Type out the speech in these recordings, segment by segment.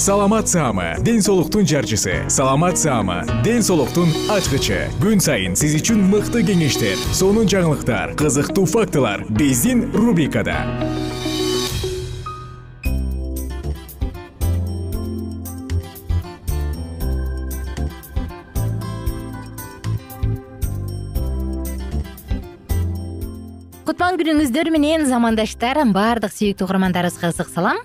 саламат саама ден соолуктун жарчысы. Саламат саама ден соолуктун ачкычы. Күн сайын сиз үчүн мыкты кеңештер сонун жаңылыктар кызыктуу фактылар биздин рубрикада. Кутман күнүңүздөр менен замандаштар баардык сүйүктүү угармандарыбызга ысык салам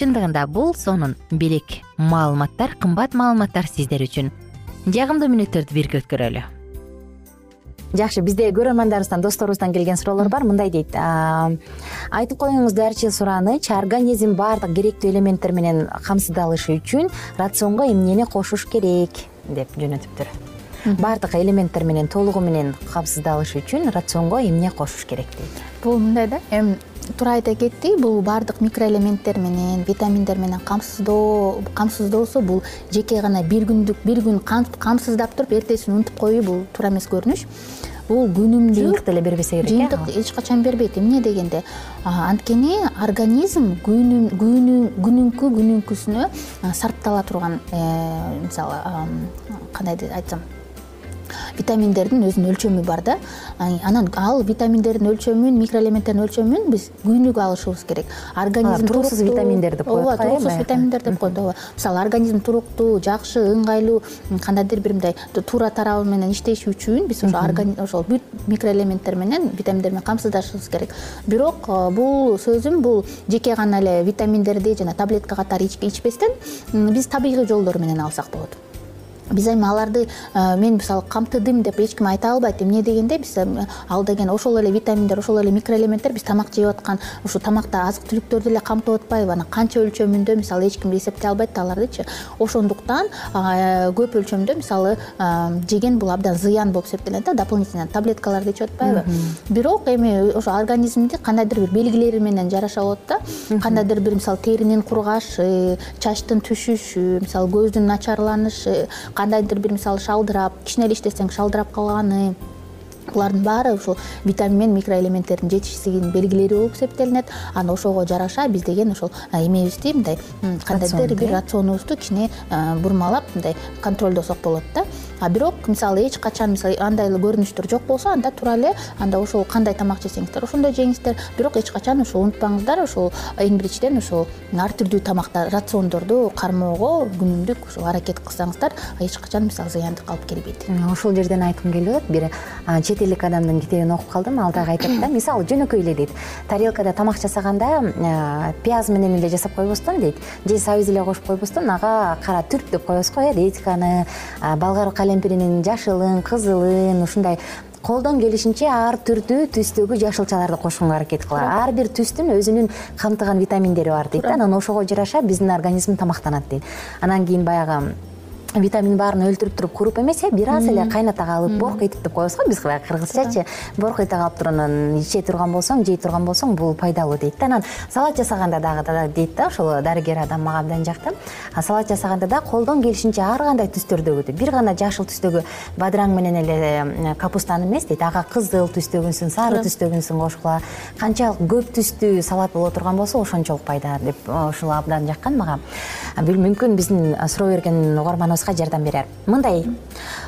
чындыгында бул сонун белек маалыматтар кымбат маалыматтар сиздер үчүн. Жагымдуу мүнөттөрдү бирге өткөрөлү. Жакшы бизде көрөрмандарыбыздан досторубуздан келген суроолор бар мындай дейт. Айтып коюңуздарчы сураныч организм баардык керектүү элементтер менен камсыздалышы үчүн рационго эмнени кошуш керек деп жөнөтүптүр баардык элементтер менен толугу менен камсыздалыш үчүн рационго эмне кошуш керек дейт? Бул мындай да эми туура айта кеттик бул баардык микроэлементтер менен витаминдер менен камсыздоо камсыздоосу бул жеке гана бир күндүк бир күн камсыздап туруп эртесин унутуп коюу бул туура эмес көрүнүш. Бул күнүмдүк жыйынтык деле бербесе керек э? жыйынтык эч качан бербейт эмне дегенде? Анткени организм күнүнкү күнүнкүсүнө сарптала турган э, мисалы кандай айтсам витаминдердин өзүнүн өлчөмү бар да. Анан ал витаминдердин өлчөмүн микроэлементтердин өлчөмүн биз күнүгө алышыбыз керек. Организм туруксуз витаминдер деп коет ооба туруксуз витаминдер деп коет ооба. Мисалы организм туруктуу жакшы ыңгайлуу кандайдыр бир мындай туура тарабы менен иштеши үчүн биз ошо ошол бүт микроэлементтер менен витаминдер менен камсыздашыбыз керек. Бирок бул сөзүм бул жеке гана эле витаминдерди жана таблетка катары ичпестен биз табигый жолдор менен алсак болот биз эми аларды мен мисалы камтыдым деп эч ким айта албайт эмне дегенде биз ал деген ошол эле витаминдер ошол эле микроэлементтер биз тамак жеп аткан ушул тамакта азык түлүктөрдү эле камтып атпайбы. Анан канча өлчөмүндө мисалы эч ким эсептей албайт да алардычы. Ошондуктан көп өлчөмдө мисалы жеген бул абдан зыян болуп эсептелет да дополнительно таблеткаларды ичип атпайбы. Бирок эми ошо организмди кандайдыр бир белгилери менен жараша болот да. Кандайдыр бир мисалы теринин кургашы чачтын түшүшү мисалы көздүн начарланышы кандайдыр бир мисалы шалдырап кичине эле иштесең шалдырап калганы. Булардын баары ушул витамин менен микроэлементтердин жетишсиздигинин белгилери болуп эсептелинет. Анан ошого жараша биз деген ошол эмебизди мындай кандайдыр бир рационубузду кичине бурмалап мындай контролдосок болот да а бирок мисалы эч качан мисалы андай эле көрүнүштөр жок болсо анда тура эле анда ошол кандай тамак жесеңиздер ошондой жеңиздер. Бирок эч качан ошол унутпаңыздар ошол эң биринчиден ошол ар түрдүү тамактар рациондорду кармоого күнүмдүк ошол аракет кылсаңыздар эч качан мисалы зыяндык алып келбейт. Ушул жерден айткым келип атат бир чет элдик адамдын китебин окуп калдым. Ал дагы айтат да мисалы жөнөкөй эле дейт. Тарелкада тамак жасаганда пияз менен эле жасап койбостон дейт. Же сабиз эле кошуп койбостон ага кара түрк деп коебуз го э редьканы болгар калемпиринин жашылын кызылын ушундай колдон келишинче ар түрдүү түстөгү жашылчаларды кошконго аракет кылат ар бир түстүн өзүнүн камтыган витаминдери бар дейт да. Анан ошого жараша биздин организм тамактанат дейт. Анан кийин баягы витамин баарын өлтүрүп туруп куруп эмес э бир аз эле кайнатага алып борко этип деп коебуз го биз баягы кыргызчачы. Борко этип алып туруп анан иче турган болсоң жей турган болсоң бул пайдалуу дейт да. Анан салат жасаганда дагы дейт да ошол дарыгер адам мага абдан жакты салат жасаганда да колдон келишинче ар кандай түстөрдөгү дейт бир гана жашыл түстөгү бадыраң менен эле капустаны эмес дейт. Ага кызыл түстөгүнсүн сары түстөгүнсүн кошкула. Канчалык көп түстүү салат боло турган болсо ошончолук пайда деп ушул абдан жаккан мага. Мүмкүн биздин суроо берген угарманыбыз жардам берер. Мындай.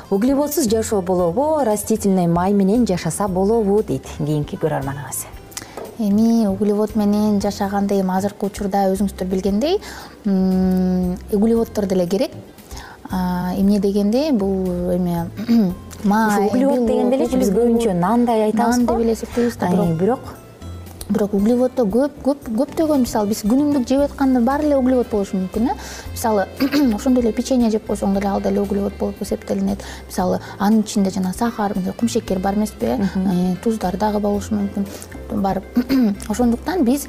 Углеводсуз жашоо болобу растительный май менен жашаса болобу дейт. Кийинки көрөрманыбыз эми углевод менен жашаганды эми азыркы учурда өзүңүздөр билгендей углеводдор деле керек. Эмне дегенде бул эме май углевод дегенде элечи биз көбүнчө нандай айтабыз нан деп эле эсептейбиз да бирок бирок углеводдо көп көп көптөгөн мисалы биз күнүмдүк жеп аткандын баары эле углевод болушу мүмкүн э? Мисалы ошондой эле печенье жеп койсоң деле ал деле углевод болуп эсептелинет. Мисалы анын ичинде жана сахар кумшекер бар эмеспи э, э туздар дагы болушу мүмкүн. Бар ошондуктан биз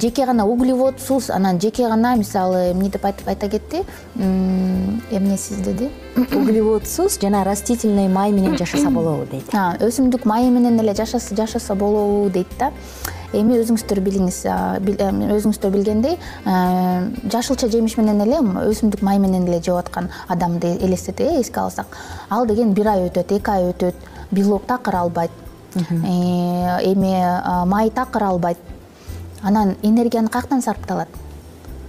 жеке гана углеводсуз анан жеке гана мисалы эмне деп айта кетти. Эмнесиз деди углеводсуз жана растительный май менен жашаса болобу дейт. Өсүмдүк майы менен эле жашаса болобу дейт да. Эми өзүңүздөр билиңиз өзүңүздөр билгендей жашылча жемиш менен эле өсүмдүк май менен эле жеп аткан адамды элестетели э эске алсак. Ал деген бир ай өтөт эки ай өтөт белок такыр албайт. Э, эми май такыр албайт анан энергияны каяктан сарпталат?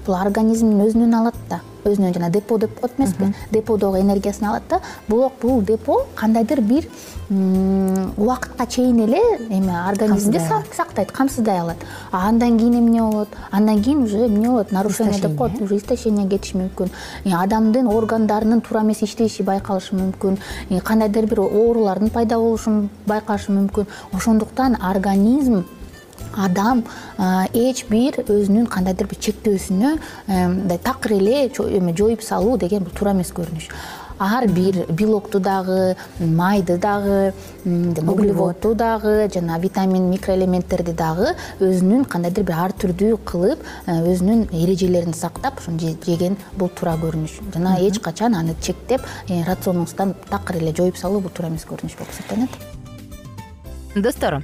Бул организмдин өзүнөн алат да. Өзүнөн жана депо деп коет эмеспи деподогу энергиясын алат да. Бирок бул депо кандайдыр бир убакытка чейин эле эме организмди сактайт камсыздай алат. А андан кийин эмне болот? Андан кийин уже эмне болот? Нарушение деп коет уже истощение кетиши мүмкүн. Адамдын органдарынын туура эмес иштеши байкалышы мүмкүн. Кандайдыр бир оорулардын пайда болушун байкашы мүмкүн. Ошондуктан организм адам эч бир өзүнүн кандайдыр бир чектөөсүнө мындай такыр эле эме жоюп салуу деген бул туура эмес көрүнүш. Ар бир белокту дагы майды дагы углеводду дагы жана витамин микроэлементтерди дагы өзүнүн кандайдыр бир ар түрдүү кылып өзүнүн эрежелерин сактап ошону жеген бул туура көрүнүш. Жана эч качан аны чектеп э, рационуңуздан такыр эле жоюп салуу бул туура эмес көрүнүш болуп эсептелинет достор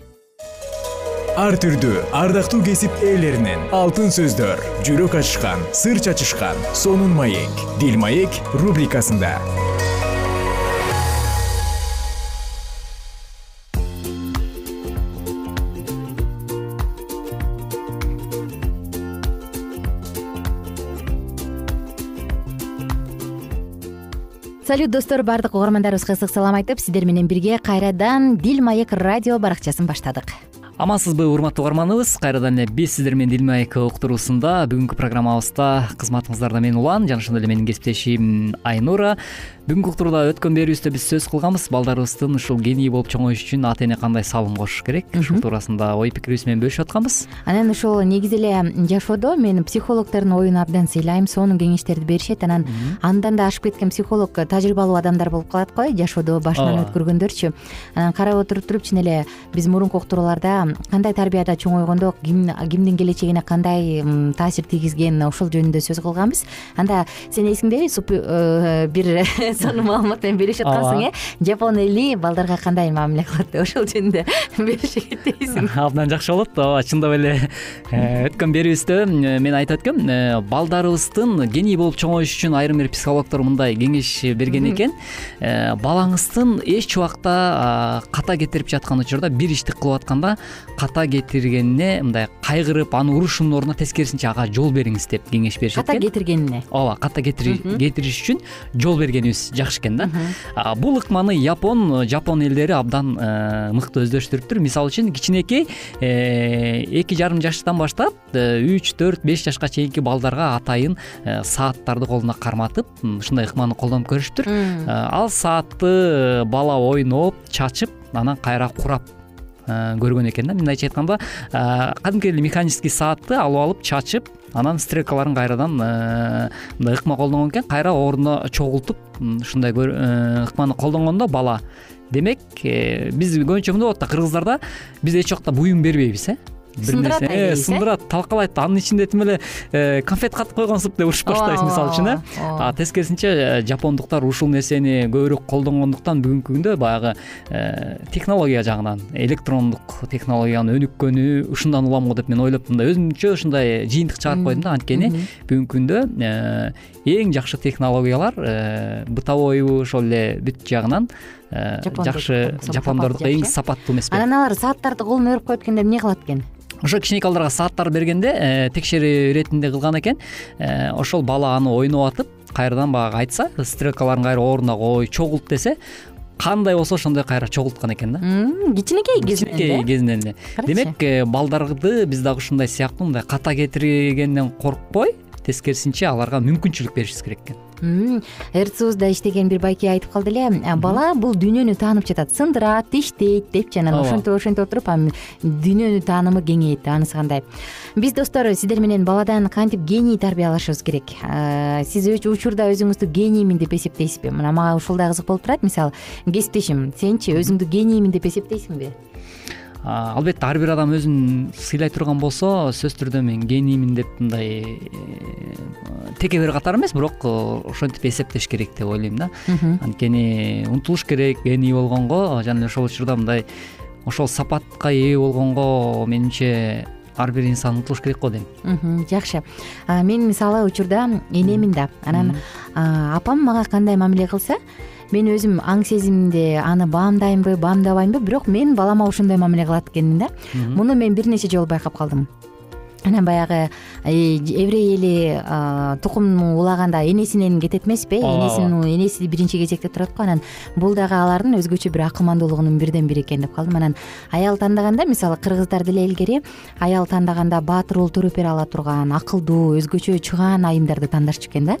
ар түрдүү ардактуу кесип ээлеринен. Алтын сөздөр жүрөк ачышкан сыр чачышкан сонун маек. Дил маек рубрикасында. Салют достор баардык угармандарыбызга ысык салам айтып сиздер менен бирге кайрадан дил маек радио баракчасын баштадык амансызбы урматтуу угарманыбыз кайрадан эле биз сиздер менен дил маек уктуруусунда бүгүнкү программабызда кызматыңыздарда мен улан жана ошондой эле менин кесиптешим айнура бүгүнкү уктурууда өткөн берүүбүздө биз сөз кылганбыз. Балдарыбыздын ушул гений болуп чоңоюш үчүн ата эне кандай салым кошуш керек? Ушул туурасында ой пикирибиз менен бөлүшүп атканбыз. Анан ошол негизи эле жашоодо мен психологдордун оюн абдан сыйлайм сонун кеңештерди беришет. Анан андан да ашып кеткен психолог тажрыйбалуу адамдар болуп калат го жашоодо башынан өткөргөндөрчү. Анан карап отуруп туруп чын эле биз мурунку уктурууларда кандай тарбияда чоңойгондо кимдин келечегине кандай таасир тийгизген ошол жөнүндө сөз кылганбыз. Анда сен эсиңдеби э, бир сонун маалымат менен бөлүшүп аткансың э? Жапон эли балдарга кандай мамиле кылат деп ошол жөнүндө бөлүшө кетпейсиң абдан жакшы болот ооба чындап эле э, өткөн берүүбүздө мен айтып өткөм э, балдарыбыздын гений болуп чоңоюш үчүн айрым бир психологдор мындай кеңеш берген экен. Балаңыздын эч убакта ката кетирип жаткан учурда бир ишти кылып атканда ката кетиргенине мындай кайгырып аны урушуунун ордуна тескерисинче ага жол бериңиз деп кеңеш беришет экен. ката кетиргенине. Ооба ката кетириш үчүн жол бергенибиз жакшы экен да. Бул ыкманы япон жапон элдери абдан э, мыкты өздөштүрүптүр мисалы үчүн кичинекей э, эки жарым жаштан баштап э, үч төрт беш жашка чейинки балдарга атайын сааттарды колуна карматып ушундай ыкманы колдонуп көрүшүптүр ал саатты бала ойноп чачып анан кайра курап көргөн экен да. Мындайча айтканда кадимкидей эле механический саатты алып алып чачып анан стрелкаларын кайрадан мындай ыкма колдонгон экен. Кайра ордуна чогултуп ушундай э, ыкманы колдонгондо бала. Демек э, биз көбүнчө мындай болот да кыргыздарда биз эч убакта буюм бербейбиз э сындырат э, сындырат талкалайт анын ичинде тим эле э, конфет катып койгонсуп деп урушуп баштайбыз мисалы үчүн э? тескерисинче жапондуктар ушул нерсени көбүрөөк колдонгондуктан бүгүнкү күндө баягы технология жагынан электрондук технологиянын өнүккөнү ушундан улам го деп мен ойлоп мындай өзүмчө ушундай жыйынтык чыгарып койдум да анткени. Бүгүнкү күндө эң жакшы технологиялар бытовойбу ошол эле бүт жагынан жакшы жапондордуку эң сапаттуу эмеспи анан алар сааттарды колуна өрүп коет экен деп эмне кылат экен ошо кичинекей сааттар бергенде э, текшерүү иретинде кылган экен. Э, ошол бала аны ойноп атып кайрадан баягы айтса стрелкаларын кайра ордуна кой чогулт десе кандай болсо ошондой кайра чогулткан экен да. Кичинекей кезинен кичинекей кезинен эле демек э, балдарды биз дагы ушундай сыяктуу мындай ката кетиргенден коркпой тескерисинче аларга мүмкүнчүлүк беришибиз керек экен рцубузда иштеген бир байке айтып калды эле. Бала бул дүйнөнү таанып жатат сындырат иштейт депчи анан ошентип ошентип отуруп анан дүйнөнү таанымы кеңейет анысы кандай биз достор сиздер менен баладан кантип гений тарбиялашыбыз керек? Сиз учурда өзүңүздү гениймин деп эсептейсизби? Мына мага ушул да кызык болуп турат. Мисалы кесиптешим сенчи өзүңдү гениймин деп эсептейсиңби албетте ар бир адам өзүн сыйлай турган болсо сөзсүз түрдө мен гениймин деп мындай э, текебер катары эмес бирок э, ошентип эсептеш керек деп ойлойм да. Анткени умтулуш керек гений болгонго жана эле ошол учурда мындай ошол сапатка ээ болгонго менимче ар бир инсан умтулуш керек го дейм. Жакшы. Мен мисалы учурда энемин да. Анан апам мага кандай мамиле кылса мен өзүм аң сезимимде аны баамдаймбы баамдабаймбы бирок мен балама ошондой мамиле кылат экенмин да. Муну мен бир нече жолу байкап калдым. Анан баягы еврей эли тукум улаганда энесинен кетет эмеспи э? Энесин энеси биринчи кезекте турат го. Анан бул дагы алардын өзгөчө бир акылмандуулугунун бирден бири экен деп калдым. Анан аял тандаганда мисалы кыргыздар деле илгери аял тандаганда баатыр уул төрөп бере ала турган акылдуу өзгөчө чыгаан айымдарды тандашчу экен да.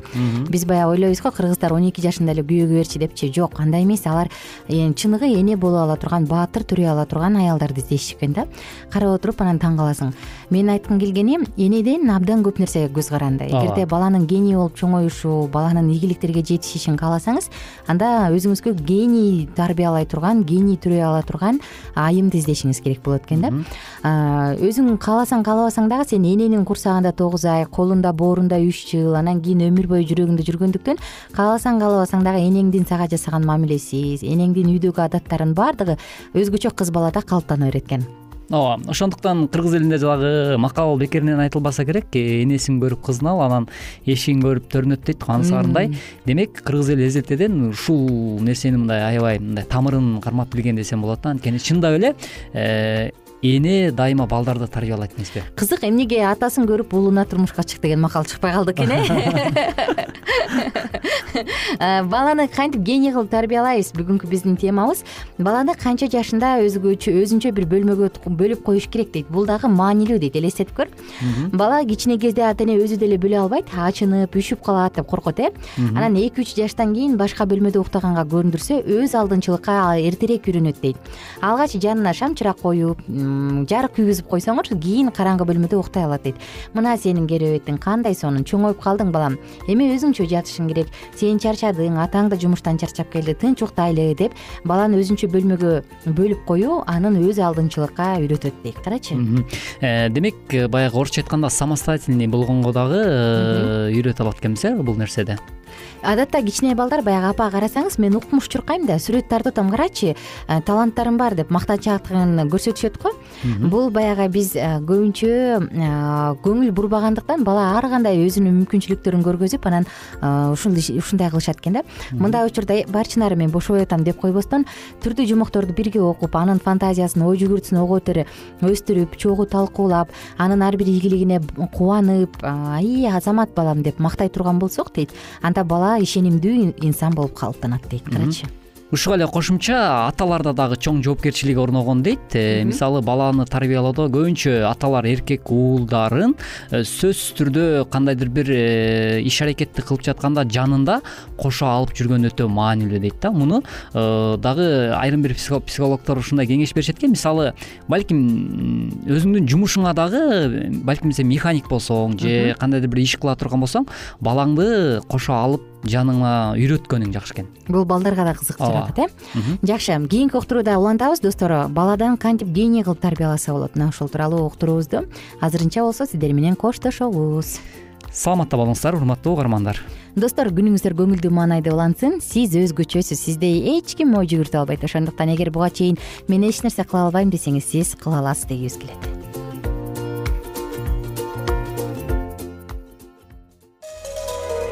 Биз баягы ойлойбуз го кыргыздар он эки жашында эле күйөөгө берчү депчи. Жок андай эмес. Алар чыныгы эне боло ала турган баатыр төрөй ала турган аялдарды издешиши экен да. Карап отуруп анан таң каласың. Менин айткым келгени энеден абдан көп нерсеге көз каранды. Эгерде баланын гений болуп чоңоюшу баланын игиликтерге жетишишин кааласаңыз анда өзүңүзгө гений тарбиялай турган гений төрөй ала турган айымды издешиңиз керек болот экен да. Өзүң кааласаң каалабасаң дагы сен эненин курсагында тогуз ай колунда боорунда үч жыл анан кийин өмүр бою жүрөгүндө жүргөндүктөн кааласаң каалабасаң дагы энеңдин сага жасаган мамилеси энеңдин үйдөгү адаттарынын баардыгы өзгөчө кыз балада калыптана берет экен ооба ошондуктан кыргыз элинде дагы макал бекеринен айтылбаса керек. Э, энесин көрүп кызын ал анан эшигин көрүп төрүнөт дейт го анысы кандай демек кыргыз эли эзелтеден ушул нерсени мындай аябай мындай тамырын кармап билген десем болот да. Анткени чындап эле э, эне дайыма балдарды тарбиялайт эмеспи? Кызык эмнеге атасын көрүп уулуна турмушка чык деген макал чыкпай калды экен э баланы кантип гений кылып тарбиялайбыз? Бүгүнкү биздин темабыз баланы канча жашында өзүнчө бир бөлмөгө бөлүп коюш керек дейт. Бул дагы маанилүү дейт элестетип көр. Бала кичине кезде ата эне өзү деле бөлө албайт ачынып үшүп калат деп коркот э. Анан эки үч жаштан кийин башка бөлмөдө уктаганга көрүндүрсө өз алдынчылыкка эртерээк үйрөнөт дейт. Алгач жанына шам чырак коюп жарык күйгүзүп койсоңор кийин караңгы бөлмөдө уктай алат дейт. Мына сенин керебетиң кандай сонун? Чоңоюп калдың балам. Эми өзүңчө жатышың керек. Сен чарчадың атаң да жумуштан чарчап келди. Тынч уктайлы деп баланы өзүнчө бөлмөгө бөлүп коюу анын өз алдынчылыкка үйрөтөт дейт. Карачы? Э, демек баягы орусча айтканда самостоятельный болгонго дагы э, үйрөтө алат экенбиз э бул нерседе адатта кичине балдар баягы апа карасаңыз мен укмуш чуркайм да сүрөт тартып атам карачы. Э, таланттарым бар деп мактанчаактыгын көрсөтүшөт го. Бул баягы биз э, көбүнчө э, көңүл бурбагандыктан бала ар кандай өзүнүн мүмкүнчүлүктөрүн көргөзүп анан ушундай кылышат экен да. Мындай учурда бар чынары мен бошобой атам деп койбостон түрдүү жумокторду бирге окуп анын фантазиясын ой жүгүртүсүн ого бетер өстүрүп чогуу талкуулап анын ар бир ийгилигине кубанып ай азамат балам деп мактай турган болсок дейт. Анда бала ишенимдүү инсан болуп калыптанат дейт карачы ушуга эле кошумча аталарда дагы чоң жоопкерчилик орногон дейт. Э, мисалы баланы тарбиялоодо көбүнчө аталар эркек уулдарын э, сөзсүз түрдө кандайдыр бир э, иш аракетти кылып жатканда жанында кошо алып жүргөн өтө маанилүү дейт да. Муну дагы айрым бир психологдор ушундай кеңеш беришет экен. Мисалы балким өзүңдүн жумушуңа дагы балким сен механик болсоң же кандайдыр бир иш кыла турган болсоң балаңды кошо алып жаныңа үйрөткөнүң жакшы экен. Бул балдарга да кызык жаратат э? Жакшы кийинки уктурууда улантабыз. Достор баладан кантип гений кылып тарбияласа болот? Мына ушул тууралуу уктуруубузду азырынча болсо сиздер менен коштошобуз. Саламатта болуңуздар урматтуу угармандар. Достор күнүңүздөр көңүлдүү маанайда улансын сиз өзгөчөсүз сизде эч ким ой жүгүртө албайт. Ошондуктан эгер буга чейин мен эч нерсе кыла албайм десеңиз сиз кыла аласыз дегибиз келет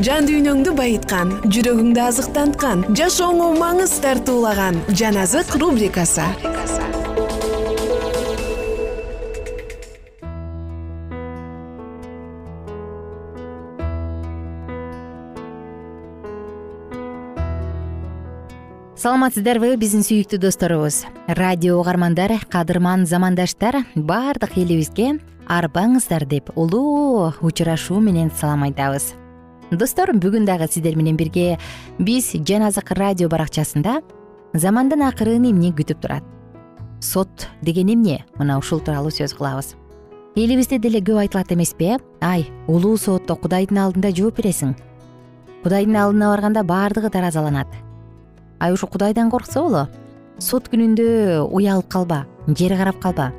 жан дүйнөңдү байыткан жүрөгүңдү азыктанткан жашооңо маңыз тартуулаган жан азык рубрикасы. Саламатсыздарбы биздин сүйүктүү досторубуз. Радио угармандар кадырман замандаштар баардык элибизге арбаңыздар деп улуу учурашуу менен салам айтабыз достор бүгүн дагы сиздер менен бирге биз жан азык радио баракчасында замандын акырын эмне күтүп турат? Сот деген эмне? Мына ушул тууралуу сөз кылабыз. Элибизде деле көп айтылат эмеспи э ай улуу сотто кудайдын алдында жооп бересиң. Кудайдын алдына барганда баардыгы таразаланат. Ай ушу кудайдан корксо боло? Сот күнүндө уялып калба жер карап калба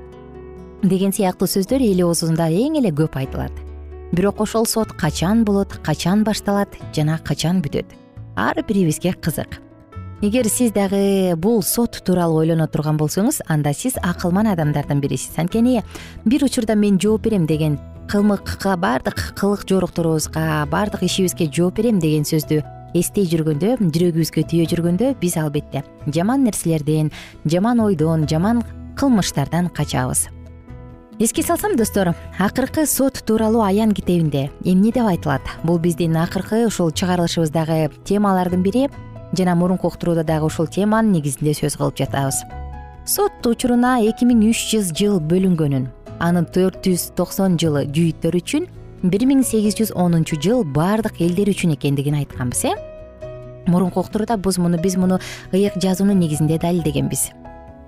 деген сыяктуу сөздөр эл оозунда эң эле көп айтылат бирок ошол сот качан болот качан башталат жана качан бүтөт? Ар бирибизге кызык. Эгер сиз дагы бул сот тууралуу ойлоно турган болсоңуз анда сиз акылман адамдардын бирисиз. Анткени бир учурда мен жооп берем деген кылмыкка баардык кылык жоруктарыбызга баардык ишибизге жооп берем деген сөздү эстей жүргөндө жүрөгүбүзгө түйө жүргөндө биз албетте жаман нерселерден жаман ойдон жаман кылмыштардан качабыз эске салсам достор акыркы сот тууралуу аян китебинде эмне деп айтылат? Бул биздин акыркы ушул чыгарылышыбыздагы темалардын бири жана мурунку уктурууда дагы ушул теманын негизинде сөз кылып жатабыз. Сот учуруна эки миң үч жүз жыл бөлүнгөнүн анын төрт жүз токсон жылы жүйүттөр үчүн бир миң сегиз жүз онунчу жыл баардык элдер үчүн экендигин айтканбыз э? Мурунку уктурууда биз муну биз муну ыйык жазуунун негизинде далилдегенбиз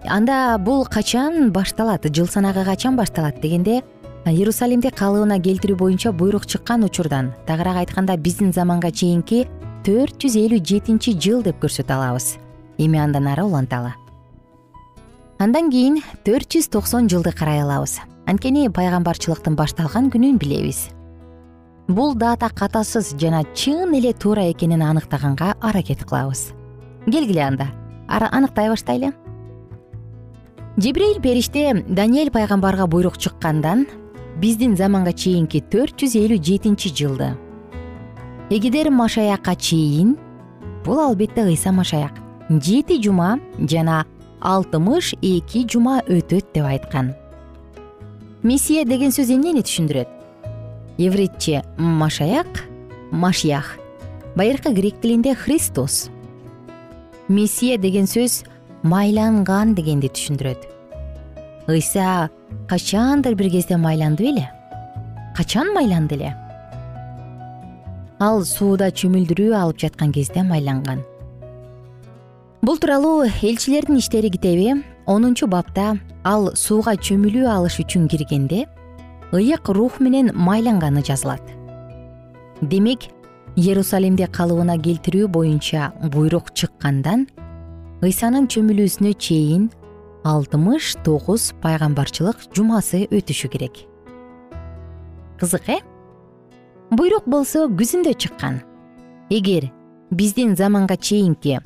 анда бул качан башталат? Жыл санагы качан башталат дегенде иерусалимди калыбына келтирүү боюнча буйрук чыккан учурдан. Тагыраак айтканда биздин заманга чейинки төрт жүз элүү жетинчи жыл деп көрсөтө алабыз. Эми андан ары уланталы. Андан кийин төрт жүз токсон жылды карай алабыз. Анткени пайгамбарчылыктын башталган күнүн билебиз. Бул дата катасыз жана чын эле туура экенин аныктаганга аракет кылабыз. Келгиле анда. Аныктай баштайлы жебрейил периште даниэль пайгамбарга буйрук чыккандан биздин заманга чейинки төрт жүз элүү жетинчи жылды. Эгидер машаякка чейин бул албетте ыйса машаяк жети жума жана алтымыш эки жума өтөт деп айткан. Мессия деген сөз эмнени түшүндүрөт? Евритче машаяк машиях байыркы грек тилинде христос. Мессия деген сөз майланган дегенди түшүндүрөт. Ыйса качандыр бир кезде майланды беле? Качан майланды эле? Ал сууда чөмүлдүрүү алып жаткан кезде майланган. Бул тууралуу элчилердин иштери китеби онунчу бапта ал сууга чөмүлүү алыш үчүн киргенде ыйык рух менен майланганы жазылат. Демек иерусалимди калыбына келтирүү боюнча буйрук чыккандан ыйсанын чөмүлүүсүнө чейин алтымыш тогуз пайгамбарчылык жумасы өтүшү керек. Кызык э? Буйрук болсо күзүндө чыккан. Эгер биздин заманга чейинки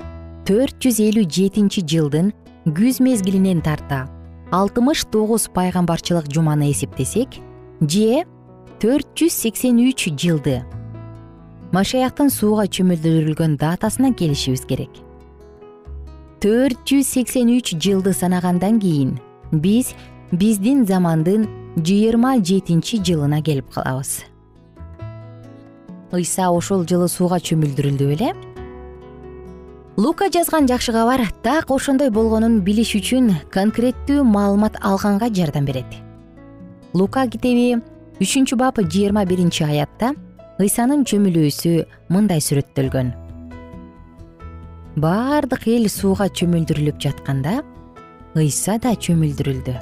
төрт жүз элүү жетинчи жылдын күз мезгилинен тарта алтымыш тогуз пайгамбарчылык жуманы эсептесек же төрт жүз сексен үч жылды машаяктын сууга чөмүлдүрүлгөн датасына келишибиз керек төрт жүз сексен үч жылды санагандан кийин биз биздин замандын жыйырма жетинчи жылына келип калабыз. Ыйса ошол жылы сууга чөмүлдүрүлдү беле. Лука жазган жакшы кабар так ошондой болгонун билиш үчүн конкреттүү маалымат алганга жардам берет. Лука китеби үчүнчү бап жыйырма биринчи аятта ыйсанын чөмүлүүсү мындай сүрөттөлгөн баардык эл сууга чөмүлдүрүлүп жатканда ыйса да чөмүлдүрүлдү.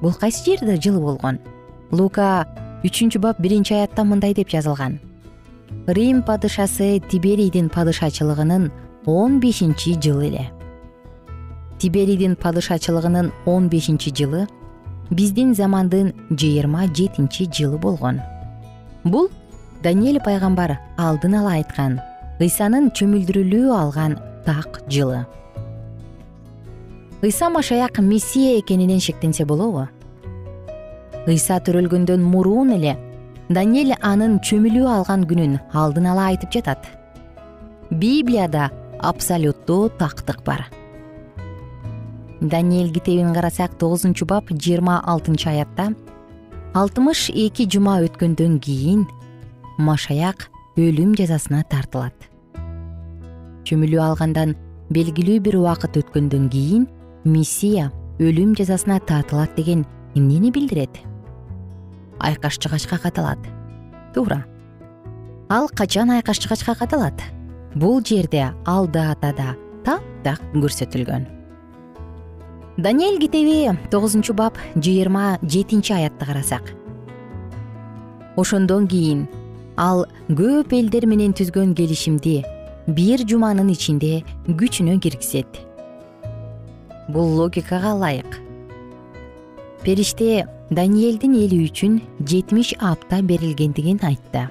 Бул кайсы жерде жыл болгон? Лука үчүнчү бап биринчи аятта мындай деп жазылган. Рим падышасы тиберийдин падышачылыгынын он бешинчи жылы эле тиберийдин падышачылыгынын он бешинчи жылы биздин замандын жыйырма жетинчи жылы болгон. Бул даниэль пайгамбар алдын ала айткан ыйсанын чөмүлдүрүлүү алган так жылы. Ыйса машаяк мессия экенинен шектенсе болобу? Ыйса төрөлгөндөн мурун эле даниэль анын чөмүлүп алган күнүн алдын ала айтып жатат. Библияда абсолюттуу тактык бар. Даниэль китебин карасак тогузунчу бап жыйырма алтынчы аятта алтымыш эки жума өткөндөн кийин машаяк өлүм жазасына тартылат алгандан белгилүү бир убакыт өткөндөн кийин миссия өлүм жазасына тартылат деген эмнени билдирет? Айкаш чыгачка каталат. Туура ал качан айкаш чыгачка каталат? Бул жерде ал датада таптак көрсөтүлгөн. Даниэль китеби тогузунчу бап жыйырма жетинчи аятты карасак. Ошондон кийин ал көп элдер менен түзгөн келишимди бир жуманын ичинде күчүнө киргизет. Бул логикага ылайык. Периште даниэлдин эли үчүн жетимиш апта берилгендигин айтты.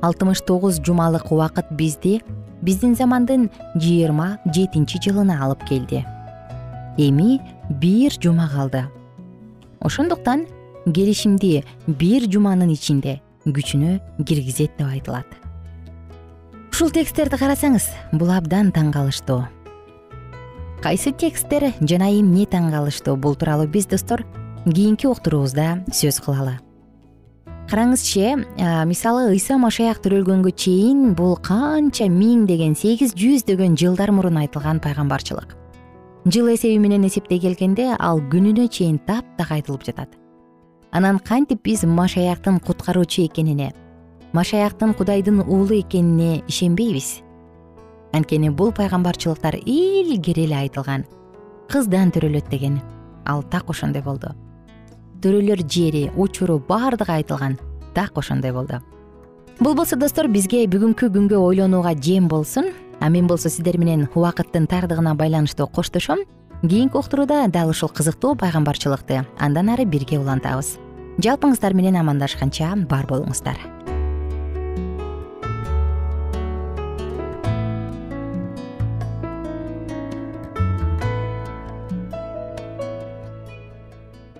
Алтымыш тогуз жумалык убакыт бизди биздин замандын жыйырма жетинчи жылына алып келди. Эми бир жума калды. Ошондуктан келишимди бир жуманын ичинде күчүнө киргизет деп айтылат ушул тексттерди карасаңыз бул абдан таң калыштуу кайсы тексттер жана эмне таң калыштуу бул тууралуу биз достор кийинки уктуруубузда сөз кылалы. Караңызчы мисалы ыйса машаяк төрөлгөнгө чейин бул канча миңдеген сегиз жүздөгөн жылдар мурун айтылган пайгамбарчылык. Жыл эсеби менен эсептей келгенде ал күнүнө чейин таптак айтылып жатат. Анан кантип биз машаяктын куткаруучу экенине машаяктын кудайдын уулу экенине ишенбейбиз. Анткени бул пайгамбарчылыктар илгери эле айтылган. Кыздан төрөлөт деген. Ал так ошондой болду. Төрөлөр жери учуру баардыгы айтылган. Так ошондой болду. Бул болсо достор бизге бүгүнкү күнгө ойлонууга жем болсун. А мен болсо сиздер менен убакыттын тардыгына байланыштуу коштошом. Кийинки уктурууда дал ушул кызыктуу пайгамбарчылыкты андан ары бирге улантабыз. Жалпыңыздар менен амандашканча бар болуңуздар